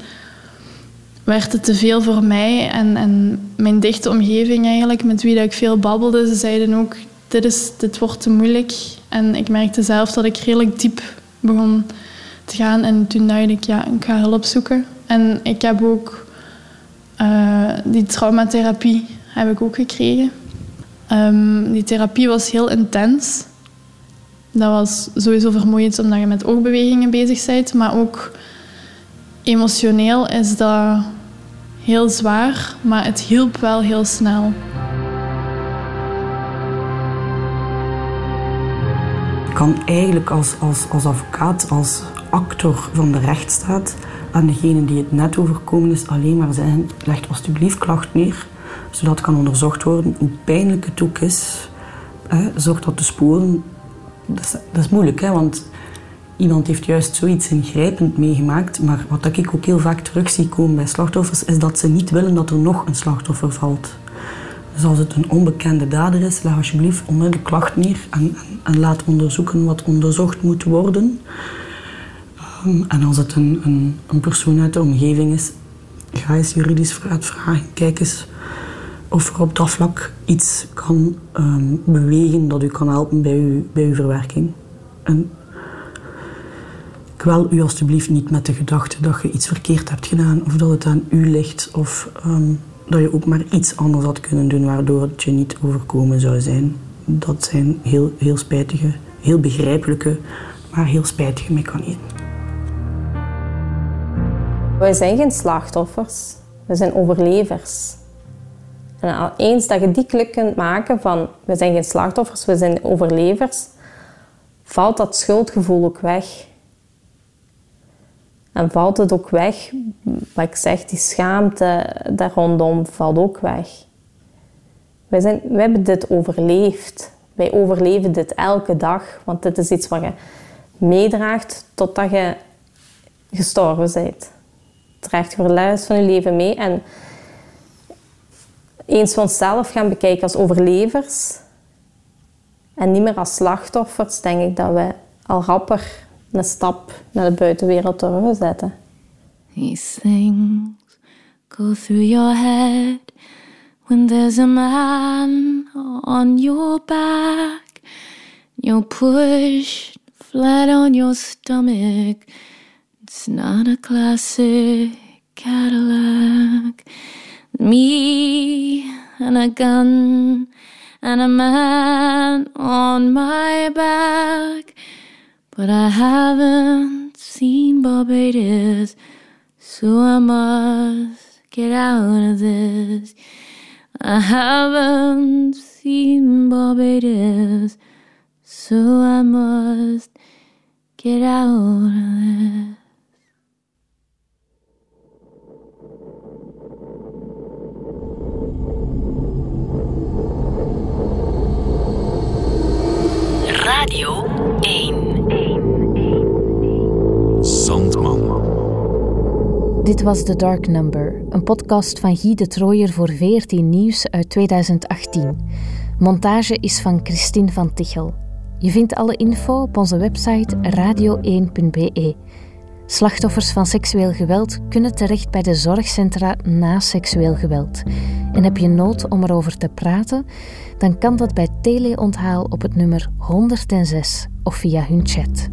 werd het te veel voor mij en, en mijn dichte omgeving eigenlijk, met wie dat ik veel babbelde. Ze zeiden ook, dit, is, dit wordt te moeilijk. En ik merkte zelf dat ik redelijk diep begon te gaan. En toen dacht ik, ja, ik ga hulp zoeken. En ik heb ook uh, die traumatherapie heb ik ook gekregen. Um, die therapie was heel intens. Dat was sowieso vermoeiend omdat je met oogbewegingen bezig bent, maar ook emotioneel is dat heel zwaar, maar het hielp wel heel snel. Ik kan eigenlijk als, als, als advocaat, als actor van de rechtsstaat aan degene die het net overkomen is alleen maar zeggen, leg alsjeblieft klacht neer, zodat kan onderzocht worden hoe pijnlijk het ook is. Zorg dat de sporen... Dat is, dat is moeilijk, hè, want iemand heeft juist zoiets ingrijpend meegemaakt. Maar wat ik ook heel vaak terug zie komen bij slachtoffers, is dat ze niet willen dat er nog een slachtoffer valt. Dus als het een onbekende dader is, leg alsjeblieft onmiddellijk klacht neer en, en, laat onderzoeken wat onderzocht moet worden. Um, en als het een, een, persoon uit de omgeving is, ga eens juridisch vragen. Kijk eens of er op dat vlak iets kan um, bewegen dat u kan helpen bij uw, bij uw verwerking. En kwel u alstublieft niet met de gedachte dat je iets verkeerd hebt gedaan of dat het aan u ligt of um, dat je ook maar iets anders had kunnen doen waardoor het je niet overkomen zou zijn. Dat zijn heel, heel spijtige, heel begrijpelijke, maar heel spijtige mechanismen. Wij zijn geen slachtoffers, we zijn overlevers. En eens dat je die klik kunt maken van we zijn geen slachtoffers, we zijn overlevers, valt dat schuldgevoel ook weg. En valt het ook weg, wat ik zeg, die schaamte daar rondom valt ook weg. Wij, zijn, wij hebben dit overleefd. Wij overleven dit elke dag, want dit is iets wat je meedraagt totdat je gestorven bent. Draagt voor de rest van je leven mee. En eens onszelf gaan bekijken als overlevers en niet meer als slachtoffers, denk ik dat we al rapper een stap naar de buitenwereld durven zetten. These things go through your head when there's a man on your back. You're pushed flat on your stomach It's not a classic Cadillac. Me and a gun and a man on my back. But I haven't seen Barbados, so I must get out of this. I haven't seen Barbados, so I must get out of this. Radio 1. Dit was The Dark Number, een podcast van Guy de Trooier voor VRT Nieuws uit 2018. Montage is van Christine van Tichel. Je vindt alle info op onze website radio1.be. Slachtoffers van seksueel geweld kunnen terecht bij de zorgcentra na seksueel geweld. En heb je nood om erover te praten, dan kan dat bij teleonthaal op het nummer 106 of via hun chat.